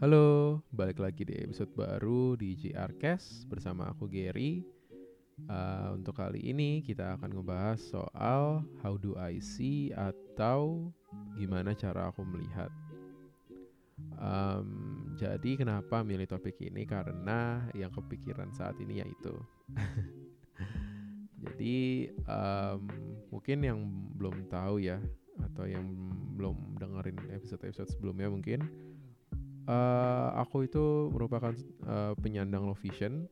Halo, balik lagi di episode baru di JR Cast bersama aku Gary. Uh, untuk kali ini kita akan ngebahas soal how do I see atau gimana cara aku melihat. Um, jadi kenapa milih topik ini? Karena yang kepikiran saat ini yaitu. jadi um, mungkin yang belum tahu ya atau yang belum dengerin episode-episode sebelumnya mungkin uh, aku itu merupakan uh, penyandang low vision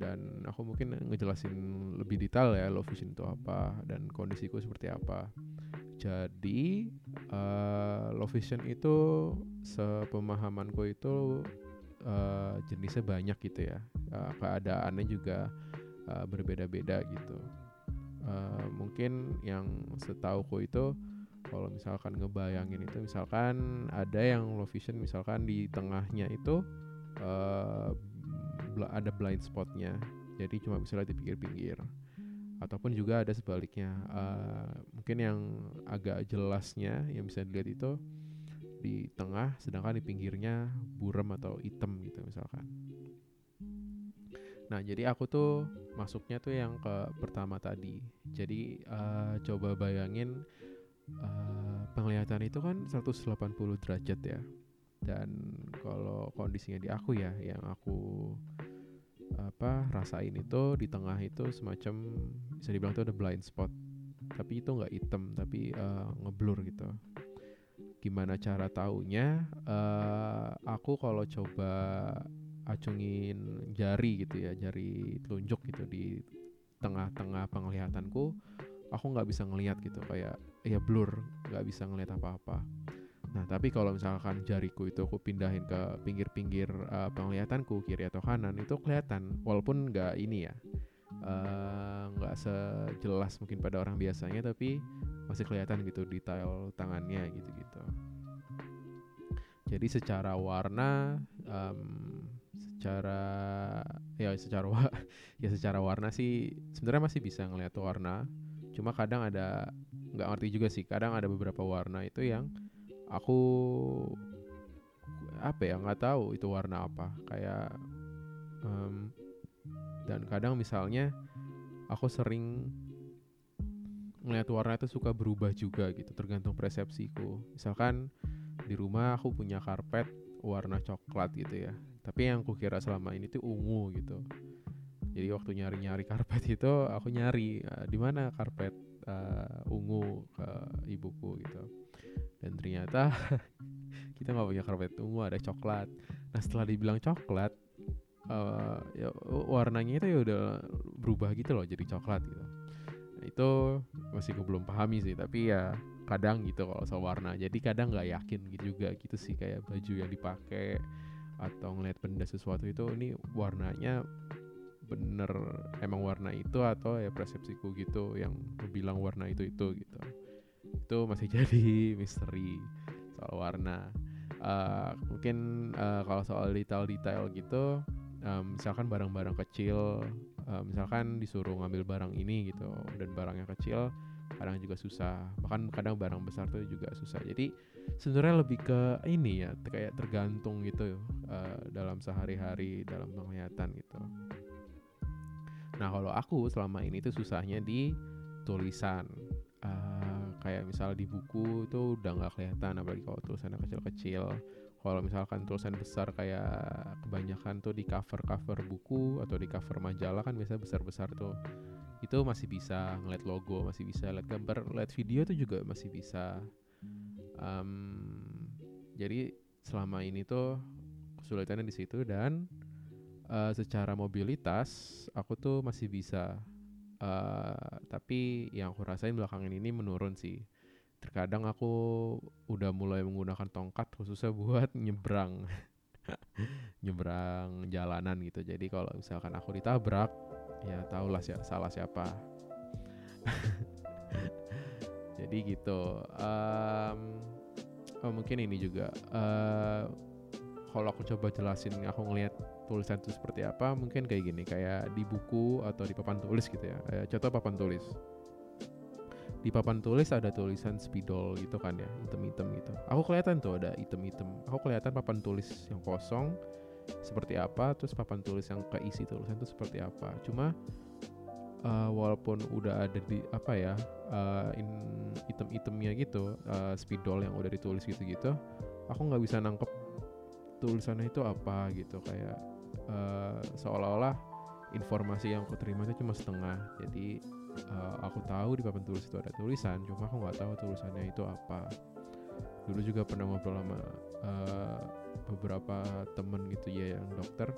dan aku mungkin ngejelasin lebih detail ya low vision itu apa dan kondisiku seperti apa. Jadi uh, low vision itu sepemahamanku itu uh, jenisnya banyak gitu ya. Uh, keadaannya juga uh, berbeda-beda gitu. Uh, mungkin yang setauku itu kalau misalkan ngebayangin itu misalkan ada yang low vision misalkan di tengahnya itu uh, ada blind spotnya. Jadi cuma bisa lihat di pinggir-pinggir. Ataupun juga ada sebaliknya uh, mungkin yang agak jelasnya yang bisa dilihat itu di tengah sedangkan di pinggirnya buram atau hitam gitu misalkan. Nah jadi aku tuh masuknya tuh yang ke pertama tadi. Jadi uh, coba bayangin uh, penglihatan itu kan 180 derajat ya. Dan kalau kondisinya di aku ya yang aku apa rasain itu di tengah itu semacam bisa dibilang itu ada blind spot. Tapi itu nggak hitam tapi uh, ngeblur gitu. Gimana cara taunya? Uh, aku kalau coba acungin jari gitu ya jari telunjuk gitu di tengah-tengah penglihatanku aku nggak bisa ngelihat gitu. Kayak ya blur nggak bisa ngelihat apa-apa. Nah tapi kalau misalkan jariku itu aku pindahin ke pinggir-pinggir uh, penglihatanku kiri atau kanan itu kelihatan walaupun nggak ini ya eh, nggak uh, sejelas mungkin pada orang biasanya tapi masih kelihatan gitu detail tangannya gitu-gitu. Jadi secara warna um, secara ya secara ya secara warna sih sebenarnya masih bisa ngelihat warna cuma kadang ada nggak ngerti juga sih. Kadang ada beberapa warna itu yang aku apa ya nggak tahu itu warna apa. Kayak um, dan kadang misalnya aku sering ngeliat warna itu suka berubah juga gitu tergantung persepsiku. Misalkan di rumah aku punya karpet warna coklat gitu ya. Tapi yang kukira selama ini tuh ungu gitu. Jadi waktu nyari-nyari karpet itu aku nyari uh, di mana karpet uh, ungu ke ibuku gitu. Dan ternyata kita nggak punya karpet ungu ada coklat. Nah setelah dibilang coklat uh, ya warnanya itu ya udah berubah gitu loh jadi coklat gitu. Nah, itu masih belum pahami sih tapi ya kadang gitu kalau soal warna. Jadi kadang nggak yakin gitu juga gitu sih. Kayak baju yang dipakai atau ngeliat benda sesuatu itu ini warnanya bener emang warna itu atau ya persepsiku gitu yang bilang warna itu itu gitu. Itu masih jadi misteri soal warna. Uh, mungkin uh, kalau soal detail-detail gitu um, misalkan barang-barang kecil uh, misalkan disuruh ngambil barang ini gitu dan barangnya kecil kadang juga susah. Bahkan kadang barang besar tuh juga susah. Jadi sebenarnya lebih ke ini ya kayak tergantung gitu uh, dalam sehari-hari dalam penglihatan gitu Nah kalau aku selama ini tuh susahnya di tulisan uh, kayak misal di buku tuh udah nggak kelihatan apalagi kalau tulisannya kecil-kecil. Kalau misalkan tulisan besar kayak kebanyakan tuh di cover-cover buku atau di cover majalah kan biasa besar-besar tuh itu masih bisa ngeliat logo, masih bisa lihat gambar, lihat video tuh juga masih bisa. Um, jadi selama ini tuh kesulitannya di situ dan uh, secara mobilitas aku tuh masih bisa. Uh, tapi yang aku rasain belakangan ini menurun sih. Terkadang aku udah mulai menggunakan tongkat khususnya buat nyebrang. Nyebrang jalanan gitu. Jadi kalau misalkan aku ditabrak ya tahulah si salah siapa. Jadi gitu. Um, oh mungkin ini juga. Uh, kalau aku coba jelasin aku ngelihat tulisan itu seperti apa mungkin kayak gini kayak di buku atau di papan tulis gitu ya. Eh, contoh papan tulis. Di papan tulis ada tulisan spidol gitu kan ya item-item gitu. Aku kelihatan tuh ada item-item aku kelihatan papan tulis yang kosong seperti apa terus papan tulis yang keisi tulisan itu seperti apa. Cuma uh, walaupun udah ada di apa ya uh, in item-itemnya gitu uh, spidol yang udah ditulis gitu-gitu aku nggak bisa nangkep tulisannya itu apa gitu kayak uh, seolah-olah informasi yang aku terima itu cuma setengah. Jadi uh, aku tahu di papan tulis itu ada tulisan cuma aku nggak tahu tulisannya itu apa. Dulu juga pernah ngobrol sama uh, beberapa temen gitu ya yang dokter.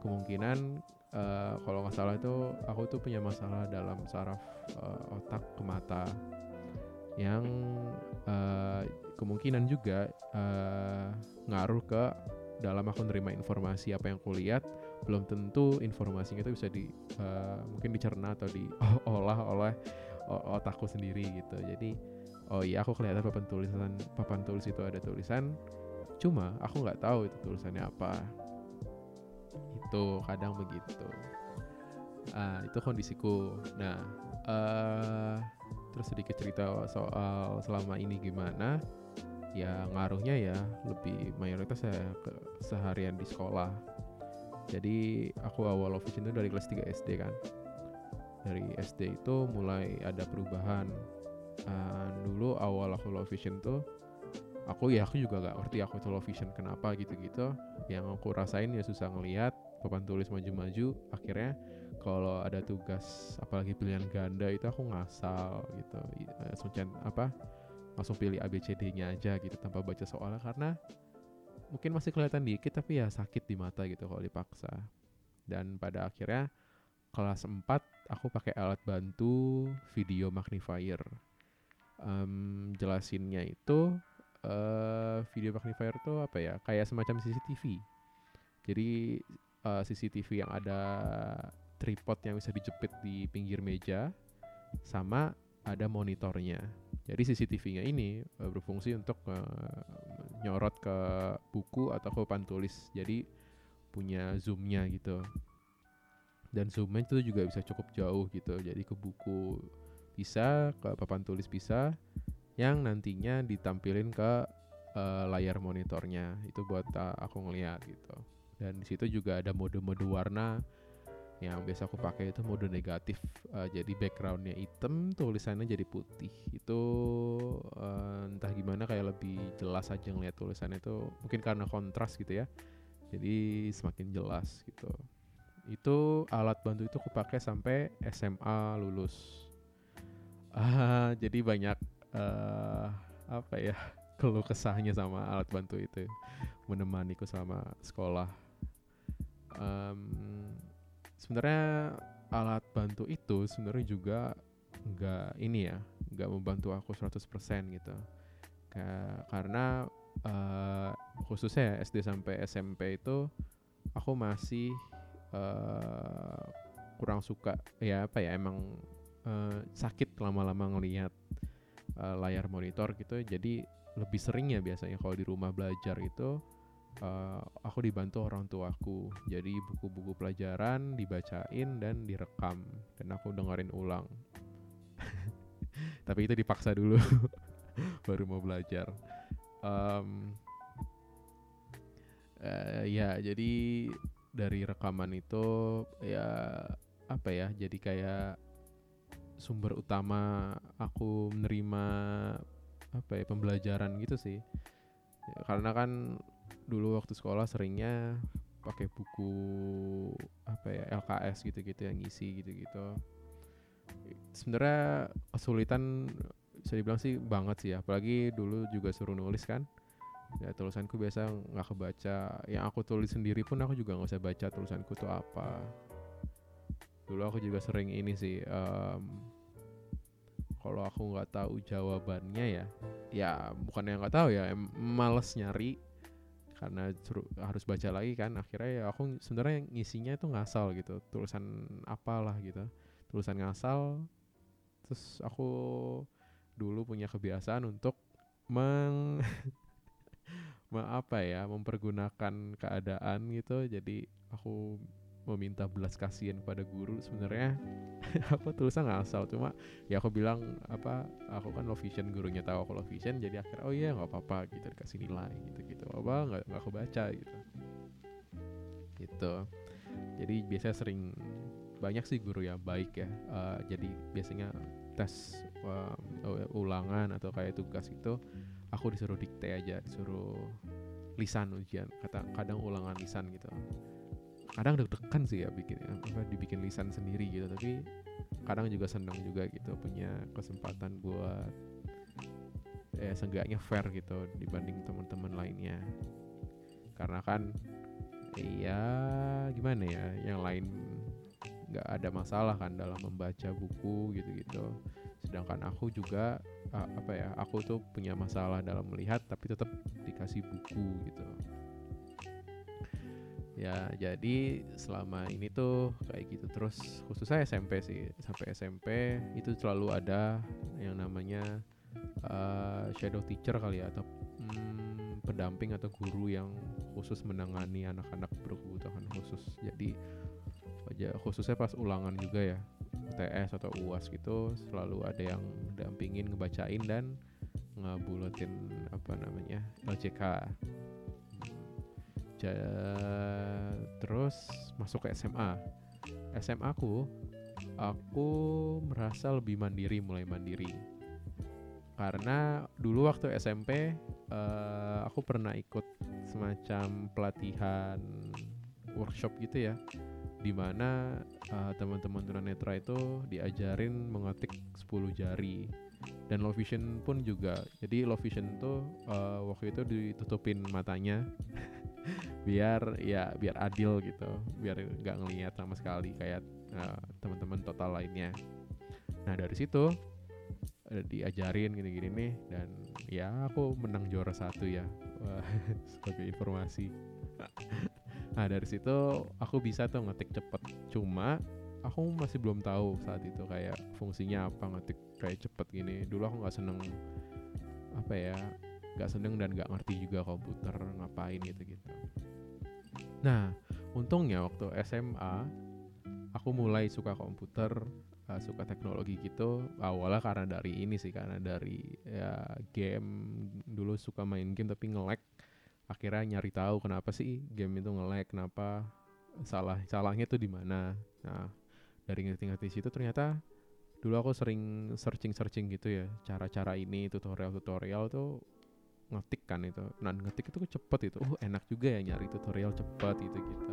Kemungkinan uh, kalau nggak salah itu aku tuh punya masalah dalam saraf uh, otak ke mata. Yang uh, kemungkinan juga uh, ngaruh ke dalam aku nerima informasi apa yang aku lihat belum tentu informasinya itu bisa di uh, mungkin dicerna atau diolah oleh otakku sendiri gitu. Jadi oh iya aku kelihatan papan tulisan papan tulis itu ada tulisan cuma aku nggak tahu itu tulisannya apa. Itu kadang begitu. Uh, itu kondisiku. Nah uh, terus sedikit cerita soal selama ini gimana ya ngaruhnya ya lebih mayoritas saya ke seharian di sekolah. Jadi aku awal vision itu dari kelas 3 SD kan. Dari SD itu mulai ada perubahan. Uh, dulu awal aku love vision tuh aku ya aku juga gak ngerti aku itu low vision kenapa gitu-gitu. Yang aku rasain ya susah ngelihat papan tulis maju-maju akhirnya kalau ada tugas apalagi pilihan ganda itu aku ngasal gitu. Uh, apa langsung pilih ABCD-nya aja gitu tanpa baca soalnya karena mungkin masih kelihatan dikit tapi ya sakit di mata gitu kalau dipaksa. Dan pada akhirnya kelas 4 aku pakai alat bantu video magnifier. Um, jelasinnya itu uh, video magnifier itu apa ya? Kayak semacam CCTV. Jadi uh, eh, CCTV yang ada tripod yang bisa dijepit di pinggir meja sama ada monitornya. Jadi CCTV-nya ini uh, berfungsi untuk uh, nyorot ke buku atau ke papan tulis. Jadi punya zoomnya gitu. Dan zoomnya itu juga bisa cukup jauh gitu. Jadi ke buku bisa, ke papan tulis bisa, yang nantinya ditampilin ke uh, layar monitornya. Itu buat uh, aku ngeliat gitu. Dan di situ juga ada mode-mode warna yang biasa aku pakai itu mode negatif uh, jadi backgroundnya hitam tulisannya jadi putih. Itu uh, entah gimana kayak lebih jelas aja ngeliat tulisannya itu mungkin karena kontras gitu ya. Jadi semakin jelas gitu. Itu alat bantu itu aku pakai sampai SMA lulus. Uh, jadi banyak uh, apa ya keluh kesahnya sama alat bantu itu menemaniku selama sekolah. Um, sebenarnya alat bantu itu sebenarnya juga nggak ini ya nggak membantu aku 100% gitu. Kayak, karena uh, khususnya SD sampai SMP itu aku masih uh, kurang suka ya apa ya emang uh, sakit lama-lama ngelihat uh, layar monitor gitu. Jadi lebih sering ya biasanya kalau di rumah belajar itu uh, aku dibantu orang tuaku. Jadi buku-buku pelajaran dibacain dan direkam. Dan aku dengerin ulang. Tapi itu dipaksa dulu. Baru mau belajar. Um, uh, ya jadi dari rekaman itu ya apa ya jadi kayak sumber utama aku menerima apa ya pembelajaran gitu sih. Ya, karena kan dulu waktu sekolah seringnya pakai buku apa ya LKS gitu-gitu yang ngisi gitu-gitu. Sebenarnya kesulitan bisa dibilang sih banget sih ya apalagi dulu juga suruh nulis kan. Ya tulisanku biasa nggak kebaca. Yang aku tulis sendiri pun aku juga nggak usah baca tulisanku tuh apa. Dulu aku juga sering ini sih um, kalau aku nggak tahu jawabannya ya ya bukan yang nggak tahu ya males nyari karena harus baca lagi kan akhirnya ya aku sebenarnya ngisinya itu ngasal gitu tulisan apalah gitu. Tulisan ngasal terus aku dulu punya kebiasaan untuk meng apa ya mempergunakan keadaan gitu. Jadi aku meminta belas kasihan pada guru sebenarnya. Aku tulisan asal cuma ya aku bilang apa aku kan low vision gurunya tahu aku low vision jadi akhirnya oh iya nggak apa-apa gitu dikasih nilai gitu gitu apa nggak nggak aku baca gitu. Gitu. Jadi biasanya sering banyak sih guru yang baik ya uh, jadi biasanya tes uh, ulangan atau kayak tugas itu aku disuruh dikte aja disuruh lisan ujian kata kadang ulangan lisan gitu kadang deg-degan sih ya bikin apa dibikin lisan sendiri gitu. Tapi kadang juga senang juga gitu punya kesempatan buat ya seenggaknya fair gitu dibanding teman-teman lainnya. Karena kan iya gimana ya yang lain nggak ada masalah kan dalam membaca buku gitu-gitu. Sedangkan aku juga apa ya aku tuh punya masalah dalam melihat tapi tetap dikasih buku gitu ya jadi selama ini tuh kayak gitu terus khususnya SMP sih. Sampai SMP itu selalu ada yang namanya uh, shadow teacher kali ya atau hmm, pendamping atau guru yang khusus menangani anak-anak berkebutuhan khusus. Jadi khususnya pas ulangan juga ya UTS atau UAS gitu selalu ada yang dampingin ngebacain dan ngebuletin apa namanya LCK ja, terus masuk ke SMA SMA aku aku merasa lebih mandiri mulai mandiri. Karena dulu waktu SMP uh, eh, aku pernah ikut semacam pelatihan workshop gitu ya di mana uh, teman-teman tunanetra itu diajarin mengetik 10 jari. Dan low vision pun juga. Jadi low vision tuh uh, waktu itu ditutupin matanya biar ya biar adil gitu. Biar nggak ngelihat sama sekali kayak uh, teman-teman total lainnya. Nah dari situ uh, diajarin gini-gini nih dan ya aku menang juara satu ya. Sebagai informasi. Nah dari situ aku bisa tuh ngetik cepet. Cuma aku masih belum tahu saat itu kayak fungsinya apa ngetik kayak cepet gini. Dulu aku nggak seneng apa ya nggak seneng dan nggak ngerti juga komputer ngapain gitu gitu nah untungnya waktu SMA aku mulai suka komputer uh, suka teknologi gitu awalnya karena dari ini sih karena dari ya game. Dulu suka main game tapi nge-lag. Akhirnya nyari tahu kenapa sih game itu nge-lag kenapa salah salahnya tuh di mana. Nah dari ngerti-ngerti situ ternyata dulu aku sering searching-searching gitu ya cara-cara ini tutorial-tutorial tuh ngetik kan itu. Nah ngetik itu cepet itu. Oh enak juga ya nyari tutorial cepet gitu gitu.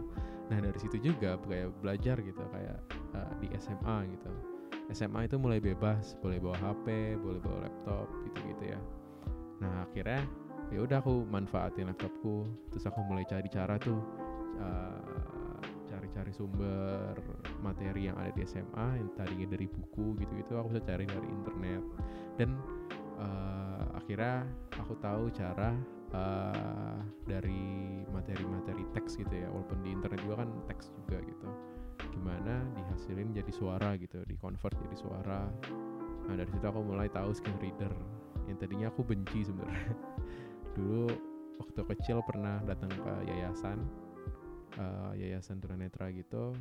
Nah dari situ juga kayak belajar gitu kayak uh, di SMA gitu. SMA itu mulai bebas boleh bawa HP boleh bawa laptop gitu gitu ya. Nah akhirnya ya udah aku manfaatin laptopku. Terus aku mulai cari cara tuh uh, cari-cari sumber materi yang ada di SMA yang tadinya dari buku gitu-gitu aku bisa cari dari internet. Dan uh, akhirnya aku tahu cara uh, dari materi-materi teks gitu ya walaupun di internet juga kan teks juga gitu. Gimana dihasilin jadi suara gitu di convert jadi suara. Nah dari situ aku mulai tahu screen reader. Yang tadinya aku benci sebenarnya. Dulu waktu kecil pernah datang ke yayasan uh, yayasan tunanetra gitu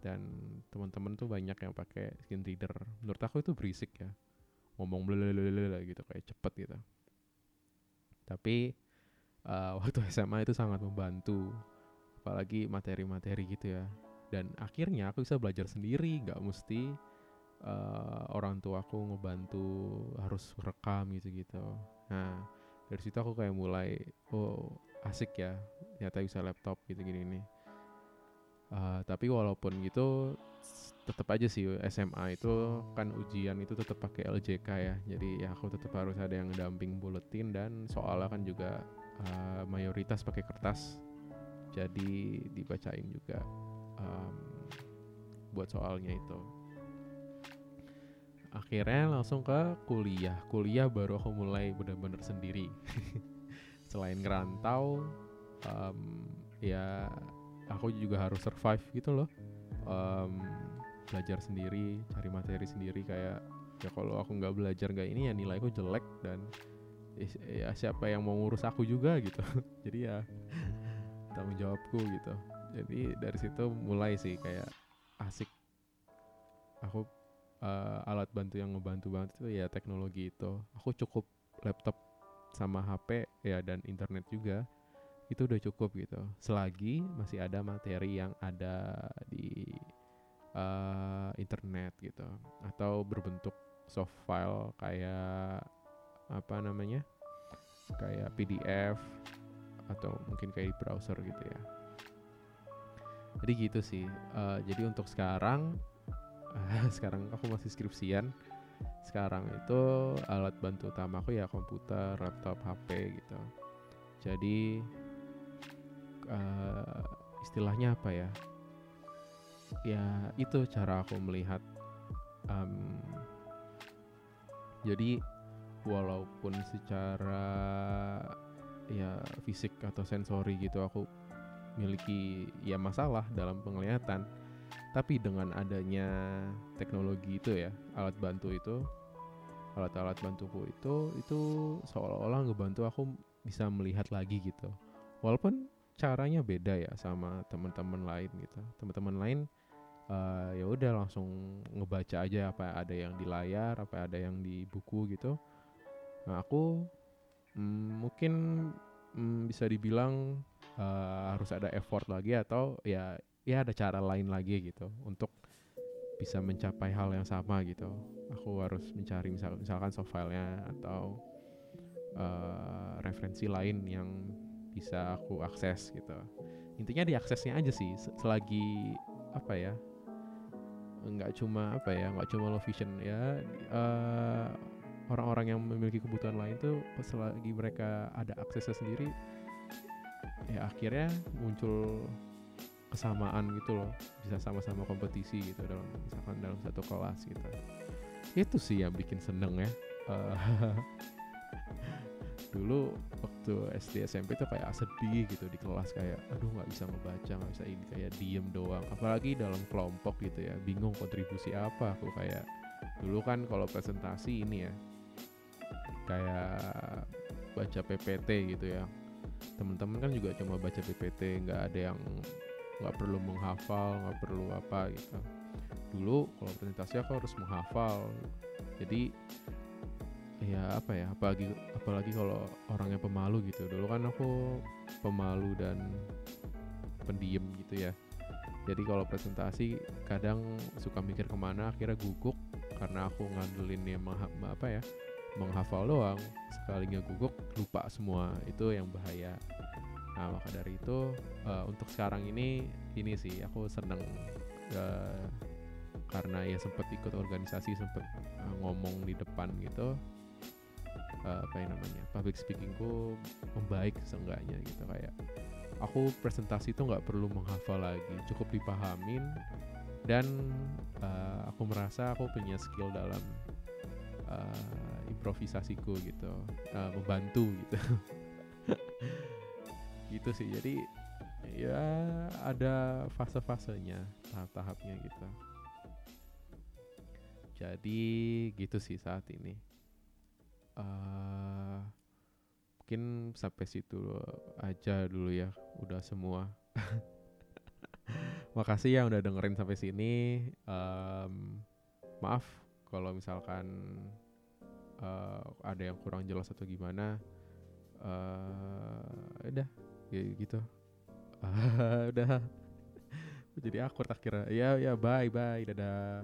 dan teman-teman tuh banyak yang pakai screen reader. Menurut aku itu berisik ya ngomong blablabla gitu kayak cepet gitu. Tapi uh, waktu SMA itu sangat membantu apalagi materi-materi gitu ya. Dan akhirnya aku bisa belajar sendiri nggak mesti uh, orang tua aku ngebantu harus rekam gitu gitu nah dari situ aku kayak mulai oh asik ya ternyata bisa laptop gitu gini nih uh, tapi walaupun gitu tetap aja sih SMA itu kan ujian itu tetap pakai LJK ya. Jadi ya aku tetap harus ada yang damping buletin dan soalnya kan juga uh, mayoritas pakai kertas. Jadi dibacain juga um, buat soalnya itu. Akhirnya langsung ke kuliah. Kuliah baru aku mulai benar-benar sendiri. Selain ngerantau um, ya aku juga harus survive gitu loh. Um, belajar sendiri cari materi sendiri kayak ya kalau aku nggak belajar nggak ini ya nilaiku jelek dan ya siapa yang mau ngurus aku juga gitu. Jadi ya tanggung jawabku gitu. Jadi dari situ mulai sih kayak asik. Aku uh, alat bantu yang ngebantu banget itu ya teknologi itu. Aku cukup laptop sama HP ya dan internet juga itu udah cukup gitu. Selagi masih ada materi yang ada di uh, internet gitu. Atau berbentuk soft file kayak apa namanya? Kayak PDF atau mungkin kayak di browser gitu ya. Jadi gitu sih. Uh, jadi untuk sekarang sekarang aku masih skripsian. Sekarang itu alat bantu utama aku ya komputer, laptop, HP gitu. Jadi uh, istilahnya apa ya? Ya itu cara aku melihat. Um, jadi walaupun secara ya fisik atau sensori gitu aku miliki ya masalah dalam penglihatan tapi dengan adanya teknologi itu ya, alat bantu itu, alat-alat bantuku itu itu seolah-olah ngebantu aku bisa melihat lagi gitu. Walaupun caranya beda ya sama teman-teman lain gitu. Teman-teman lain uh, ya udah langsung ngebaca aja apa ada yang di layar, apa ada yang di buku gitu. Nah, aku mm, mungkin mm, bisa dibilang uh, harus ada effort lagi atau ya ya ada cara lain lagi gitu untuk bisa mencapai hal yang sama gitu aku harus mencari misal misalkan soft filenya atau uh, referensi lain yang bisa aku akses gitu. Intinya diaksesnya aja sih selagi apa ya nggak cuma apa ya nggak cuma low vision ya uh, orang-orang yang memiliki kebutuhan lain tuh selagi mereka ada aksesnya sendiri ya akhirnya muncul kesamaan gitu loh. Bisa sama-sama kompetisi gitu dalam misalkan dalam satu kelas gitu. Itu sih yang bikin seneng ya uh, dulu waktu SD SMP tuh kayak sedih gitu di kelas kayak aduh nggak bisa ngebaca nggak bisa ini kayak diem doang. Apalagi dalam kelompok gitu ya bingung kontribusi apa aku kayak dulu kan kalau presentasi ini ya kayak baca PPT gitu ya. Temen-temen kan juga cuma baca PPT nggak ada yang nggak perlu menghafal nggak perlu apa gitu. Dulu kalau presentasi aku harus menghafal. Jadi ya apa ya apalagi apalagi kalau orangnya pemalu gitu. Dulu kan aku pemalu dan pendiam gitu ya. Jadi kalau presentasi kadang suka mikir ke mana akhirnya guguk karena aku ngandelin yang apa ya menghafal doang. Sekalinya guguk lupa semua. Itu yang bahaya. Nah maka dari itu uh, untuk sekarang ini ini sih aku seneng uh, karena ya sempet ikut organisasi sempet uh, ngomong di depan gitu uh, apa yang namanya public speakingku membaik seenggaknya gitu. Kayak aku presentasi itu nggak perlu menghafal lagi cukup dipahamin dan uh, aku merasa aku punya skill dalam uh, improvisasiku gitu uh, membantu gitu. Gitu sih. Jadi ya ada fase-fasenya tahap-tahapnya gitu. Jadi gitu sih saat ini mungkin sampai situ aja dulu ya udah semua. Makasih ya udah dengerin sampai sini. Um, maaf kalau misalkan uh, ada yang kurang jelas atau gimana. Uh, udah ya gitu. Udah. Jadi akur akhirnya. Ya ya bye bye dadah